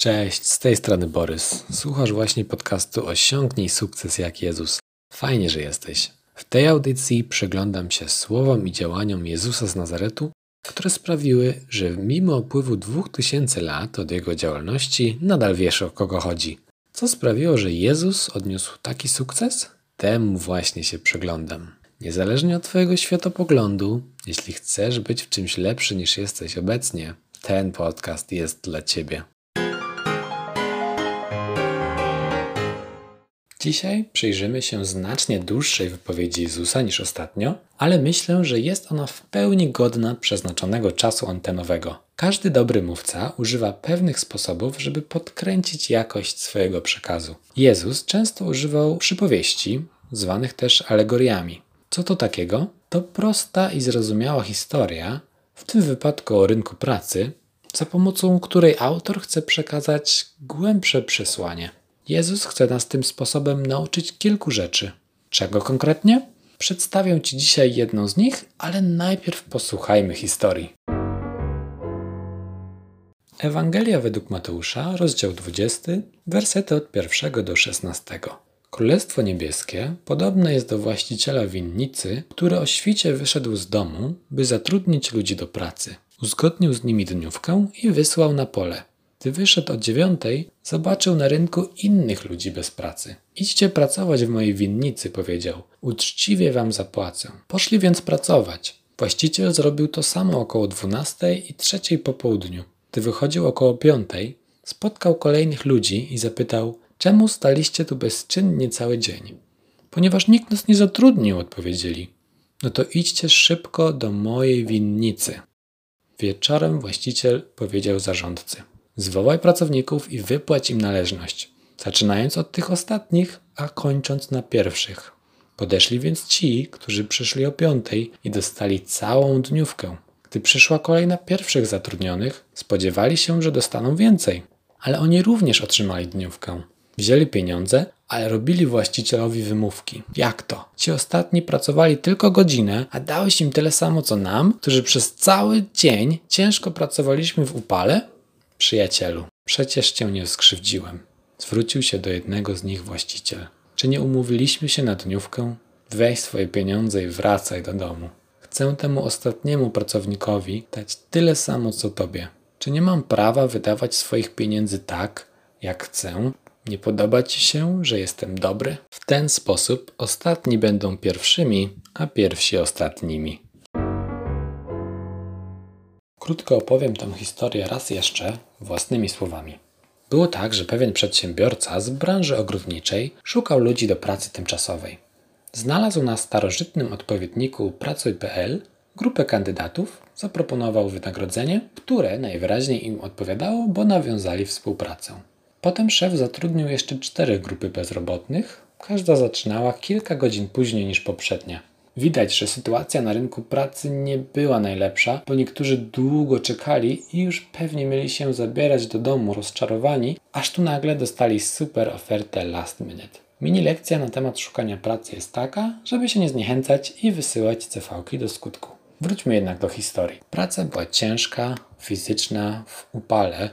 Cześć, z tej strony Borys. Słuchasz właśnie podcastu Osiągnij sukces jak Jezus. Fajnie, że jesteś. W tej audycji przyglądam się słowom i działaniom Jezusa z Nazaretu, które sprawiły, że mimo upływu 2000 lat od jego działalności nadal wiesz o kogo chodzi. Co sprawiło, że Jezus odniósł taki sukces? Temu właśnie się przyglądam. Niezależnie od Twojego światopoglądu, jeśli chcesz być w czymś lepszy niż jesteś obecnie, ten podcast jest dla Ciebie. Dzisiaj przyjrzymy się znacznie dłuższej wypowiedzi Jezusa niż ostatnio, ale myślę, że jest ona w pełni godna przeznaczonego czasu antenowego. Każdy dobry mówca używa pewnych sposobów, żeby podkręcić jakość swojego przekazu. Jezus często używał przypowieści, zwanych też alegoriami. Co to takiego? To prosta i zrozumiała historia, w tym wypadku o rynku pracy, za pomocą której autor chce przekazać głębsze przesłanie. Jezus chce nas tym sposobem nauczyć kilku rzeczy. Czego konkretnie? Przedstawię Ci dzisiaj jedną z nich, ale najpierw posłuchajmy historii. Ewangelia według Mateusza, rozdział 20, wersety od 1 do 16. Królestwo Niebieskie podobne jest do właściciela winnicy, który o świcie wyszedł z domu, by zatrudnić ludzi do pracy. Uzgodnił z nimi dniówkę i wysłał na pole. Gdy wyszedł o dziewiątej, zobaczył na rynku innych ludzi bez pracy. Idźcie pracować w mojej winnicy, powiedział. Uczciwie wam zapłacę. Poszli więc pracować. Właściciel zrobił to samo około dwunastej i trzeciej po południu. Gdy wychodził około piątej, spotkał kolejnych ludzi i zapytał, czemu staliście tu bezczynnie cały dzień? Ponieważ nikt nas nie zatrudnił, odpowiedzieli. No to idźcie szybko do mojej winnicy. Wieczorem właściciel powiedział zarządcy: Zwołaj pracowników i wypłać im należność, zaczynając od tych ostatnich, a kończąc na pierwszych. Podeszli więc ci, którzy przyszli o piątej i dostali całą dniówkę. Gdy przyszła kolej na pierwszych zatrudnionych, spodziewali się, że dostaną więcej, ale oni również otrzymali dniówkę. Wzięli pieniądze, ale robili właścicielowi wymówki. Jak to? Ci ostatni pracowali tylko godzinę, a dałeś im tyle samo co nam, którzy przez cały dzień ciężko pracowaliśmy w upale? Przyjacielu, przecież cię nie skrzywdziłem. Zwrócił się do jednego z nich właściciel. Czy nie umówiliśmy się na dniówkę? Weź swoje pieniądze i wracaj do domu. Chcę temu ostatniemu pracownikowi dać tyle samo co tobie. Czy nie mam prawa wydawać swoich pieniędzy tak, jak chcę? Nie podoba ci się, że jestem dobry? W ten sposób ostatni będą pierwszymi, a pierwsi ostatnimi. Krótko opowiem tę historię raz jeszcze własnymi słowami. Było tak, że pewien przedsiębiorca z branży ogrodniczej szukał ludzi do pracy tymczasowej. Znalazł na starożytnym odpowiedniku Pracuj.pl grupę kandydatów, zaproponował wynagrodzenie, które najwyraźniej im odpowiadało, bo nawiązali współpracę. Potem szef zatrudnił jeszcze cztery grupy bezrobotnych, każda zaczynała kilka godzin później niż poprzednia. Widać, że sytuacja na rynku pracy nie była najlepsza, bo niektórzy długo czekali i już pewnie mieli się zabierać do domu rozczarowani, aż tu nagle dostali super ofertę last minute. Mini lekcja na temat szukania pracy jest taka, żeby się nie zniechęcać i wysyłać CV do skutku. Wróćmy jednak do historii. Praca była ciężka, fizyczna, w upale,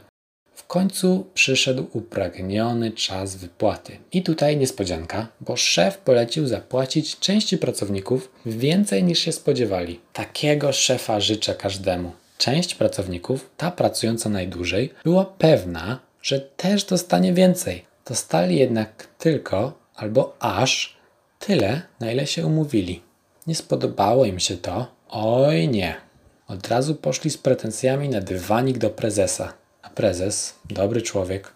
w końcu przyszedł upragniony czas wypłaty. I tutaj niespodzianka, bo szef polecił zapłacić części pracowników więcej niż się spodziewali. Takiego szefa życzę każdemu. Część pracowników, ta pracująca najdłużej, była pewna, że też dostanie więcej. Dostali jednak tylko albo aż tyle, na ile się umówili. Nie spodobało im się to. Oj nie. Od razu poszli z pretensjami na dywanik do prezesa. A prezes, dobry człowiek,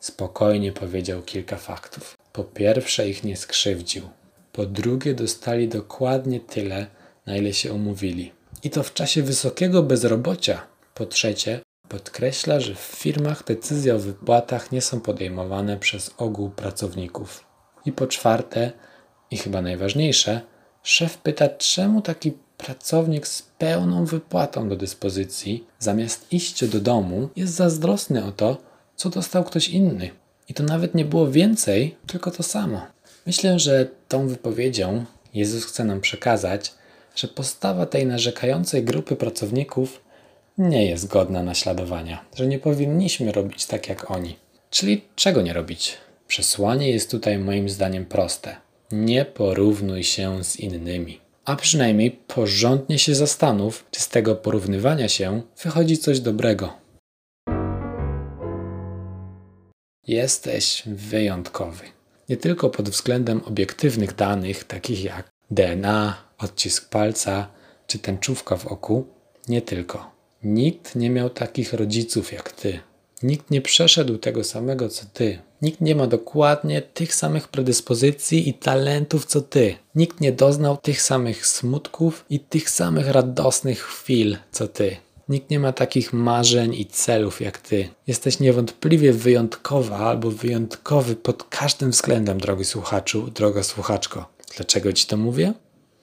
spokojnie powiedział kilka faktów. Po pierwsze, ich nie skrzywdził. Po drugie, dostali dokładnie tyle, na ile się umówili. I to w czasie wysokiego bezrobocia. Po trzecie, podkreśla, że w firmach decyzje o wypłatach nie są podejmowane przez ogół pracowników. I po czwarte, i chyba najważniejsze, szef pyta, czemu taki pracownik z pełną wypłatą do dyspozycji, zamiast iść do domu, jest zazdrosny o to, co dostał ktoś inny. I to nawet nie było więcej, tylko to samo. Myślę, że tą wypowiedzią Jezus chce nam przekazać, że postawa tej narzekającej grupy pracowników nie jest godna naśladowania, że nie powinniśmy robić tak jak oni. Czyli czego nie robić? Przesłanie jest tutaj moim zdaniem proste. Nie porównuj się z innymi. A przynajmniej porządnie się zastanów, czy z tego porównywania się wychodzi coś dobrego. Jesteś wyjątkowy. Nie tylko pod względem obiektywnych danych, takich jak DNA, odcisk palca czy tęczówka w oku, nie tylko. Nikt nie miał takich rodziców jak ty. Nikt nie przeszedł tego samego co ty. Nikt nie ma dokładnie tych samych predyspozycji i talentów co ty. Nikt nie doznał tych samych smutków i tych samych radosnych chwil co ty. Nikt nie ma takich marzeń i celów jak ty. Jesteś niewątpliwie wyjątkowa albo wyjątkowy pod każdym względem, drogi słuchaczu, droga słuchaczko. Dlaczego ci to mówię?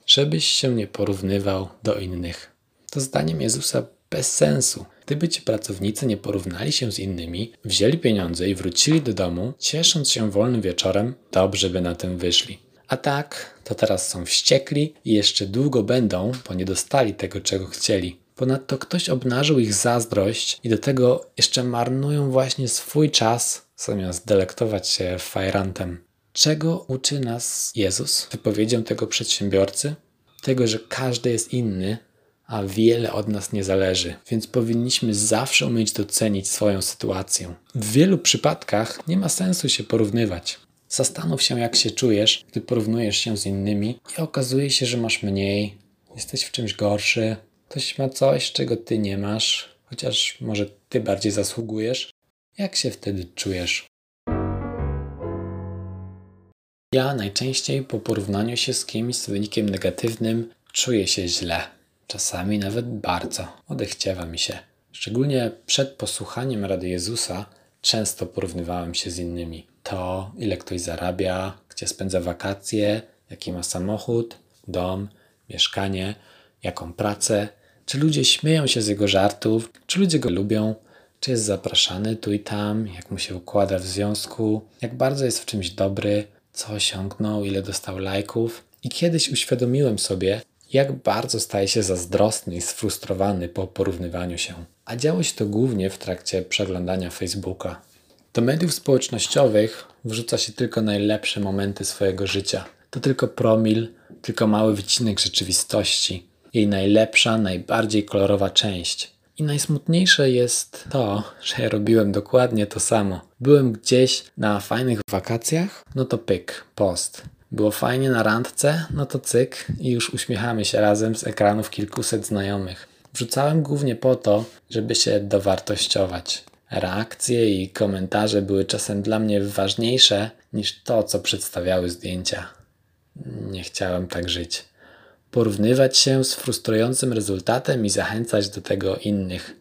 Żebyś się nie porównywał do innych. To zdaniem Jezusa bez sensu. Gdyby ci pracownicy nie porównali się z innymi, wzięli pieniądze i wrócili do domu, ciesząc się wolnym wieczorem, dobrze by na tym wyszli. A tak, to teraz są wściekli i jeszcze długo będą, bo nie dostali tego, czego chcieli. Ponadto ktoś obnażył ich zazdrość i do tego jeszcze marnują właśnie swój czas, zamiast delektować się fajrantem. Czego uczy nas Jezus wypowiedzią tego przedsiębiorcy? Tego, że każdy jest inny, a wiele od nas nie zależy, więc powinniśmy zawsze umieć docenić swoją sytuację. W wielu przypadkach nie ma sensu się porównywać. Zastanów się, jak się czujesz, gdy porównujesz się z innymi i okazuje się, że masz mniej, jesteś w czymś gorszy, ktoś ma coś, czego ty nie masz, chociaż może ty bardziej zasługujesz. Jak się wtedy czujesz? Ja najczęściej po porównaniu się z kimś z wynikiem negatywnym czuję się źle. Czasami nawet bardzo. Odechciewa mi się. Szczególnie przed posłuchaniem Rady Jezusa często porównywałem się z innymi. To, ile ktoś zarabia, gdzie spędza wakacje, jaki ma samochód, dom, mieszkanie, jaką pracę, czy ludzie śmieją się z jego żartów, czy ludzie go lubią, czy jest zapraszany tu i tam, jak mu się układa w związku, jak bardzo jest w czymś dobry, co osiągnął, ile dostał lajków. I kiedyś uświadomiłem sobie, jak bardzo staje się zazdrosny i sfrustrowany po porównywaniu się. A działo się to głównie w trakcie przeglądania Facebooka. Do mediów społecznościowych wrzuca się tylko najlepsze momenty swojego życia. To tylko promil, tylko mały wycinek rzeczywistości. Jej najlepsza, najbardziej kolorowa część. I najsmutniejsze jest to, że ja robiłem dokładnie to samo. Byłem gdzieś na fajnych wakacjach, no to pyk, post. Było fajnie na randce, no to cyk i już uśmiechamy się razem z ekranów kilkuset znajomych. Wrzucałem głównie po to, żeby się dowartościować. Reakcje i komentarze były czasem dla mnie ważniejsze niż to, co przedstawiały zdjęcia. Nie chciałem tak żyć. Porównywać się z frustrującym rezultatem i zachęcać do tego innych.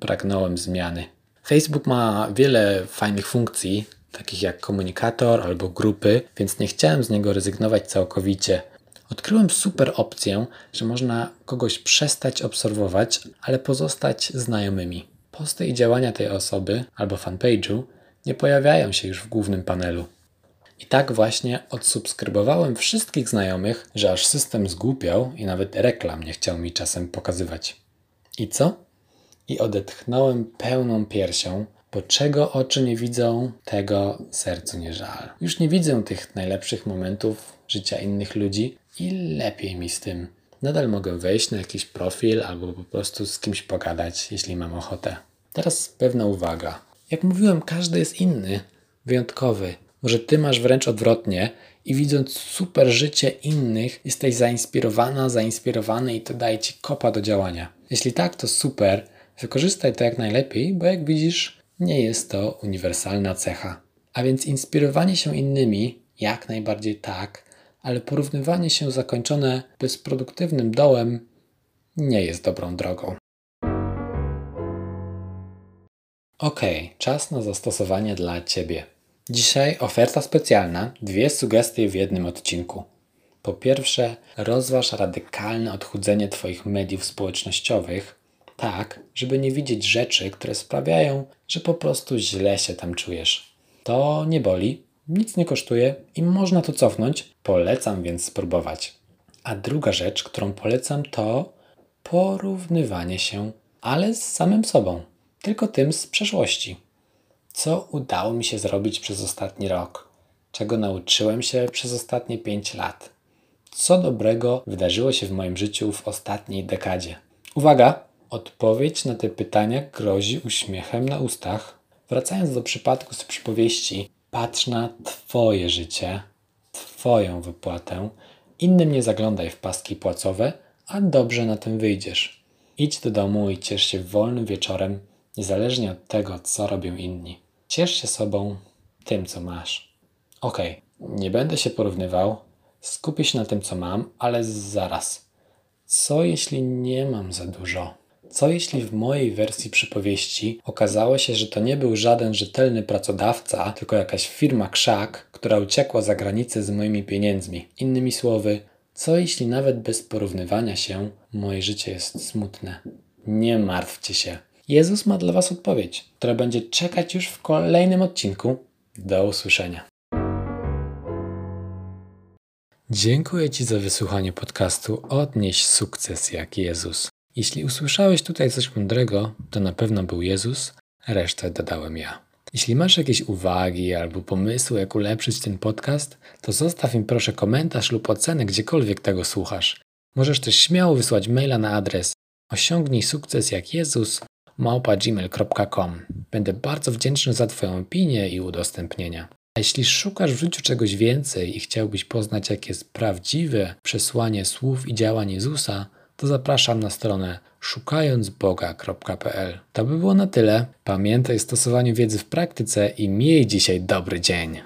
Pragnąłem zmiany. Facebook ma wiele fajnych funkcji, takich jak komunikator albo grupy, więc nie chciałem z niego rezygnować całkowicie. Odkryłem super opcję, że można kogoś przestać obserwować, ale pozostać znajomymi. Posty i działania tej osoby albo fanpage'u nie pojawiają się już w głównym panelu. I tak właśnie odsubskrybowałem wszystkich znajomych, że aż system zgłupiał i nawet reklam nie chciał mi czasem pokazywać. I co? I odetchnąłem pełną piersią, bo czego oczy nie widzą, tego sercu nie żal. Już nie widzę tych najlepszych momentów życia innych ludzi i lepiej mi z tym. Nadal mogę wejść na jakiś profil albo po prostu z kimś pogadać, jeśli mam ochotę. Teraz pewna uwaga. Jak mówiłem, każdy jest inny, wyjątkowy. Może ty masz wręcz odwrotnie i widząc super życie innych, jesteś zainspirowana, zainspirowany i to daje ci kopa do działania. Jeśli tak, to super. Wykorzystaj to jak najlepiej, bo jak widzisz, nie jest to uniwersalna cecha. A więc inspirowanie się innymi, jak najbardziej tak, ale porównywanie się zakończone bezproduktywnym dołem nie jest dobrą drogą. Ok, czas na zastosowanie dla Ciebie. Dzisiaj oferta specjalna, dwie sugestie w jednym odcinku. Po pierwsze, rozważ radykalne odchudzenie Twoich mediów społecznościowych, tak, żeby nie widzieć rzeczy, które sprawiają, że po prostu źle się tam czujesz. To nie boli, nic nie kosztuje i można to cofnąć. Polecam więc spróbować. A druga rzecz, którą polecam, to porównywanie się. ale z samym sobą, tylko tym z przeszłości. Co udało mi się zrobić przez ostatni rok? Czego nauczyłem się przez ostatnie pięć lat? Co dobrego wydarzyło się w moim życiu w ostatniej dekadzie? Uwaga! Odpowiedź na te pytania grozi uśmiechem na ustach. Wracając do przypadku z przypowieści, patrz na Twoje życie, Twoją wypłatę. Innym nie zaglądaj w paski płacowe, a dobrze na tym wyjdziesz. Idź do domu i ciesz się wolnym wieczorem, niezależnie od tego, co robią inni. Ciesz się sobą, tym, co masz. Okej, nie będę się porównywał, skupię się na tym, co mam, ale zaraz. Co jeśli nie mam za dużo? Co jeśli w mojej wersji przypowieści okazało się, że to nie był żaden rzetelny pracodawca, tylko jakaś firma krzak, która uciekła za granicę z moimi pieniędzmi? Innymi słowy, co jeśli nawet bez porównywania się moje życie jest smutne? Nie martwcie się. Jezus ma dla Was odpowiedź, która będzie czekać już w kolejnym odcinku. Do usłyszenia. Dziękuję Ci za wysłuchanie podcastu Odnieś sukces jak Jezus. Jeśli usłyszałeś tutaj coś mądrego, to na pewno był Jezus, resztę dodałem ja. Jeśli masz jakieś uwagi albo pomysły, jak ulepszyć ten podcast, to zostaw mi proszę komentarz lub ocenę gdziekolwiek tego słuchasz. Możesz też śmiało wysłać maila na adres osiągnij sukces jak Jezus małpa.gmail.com. Będę bardzo wdzięczny za Twoją opinię i udostępnienia. A jeśli szukasz w życiu czegoś więcej i chciałbyś poznać, jakie jest prawdziwe przesłanie słów i działań Jezusa, to zapraszam na stronę szukającboga.pl. To by było na tyle. Pamiętaj o stosowaniu wiedzy w praktyce i miej dzisiaj dobry dzień.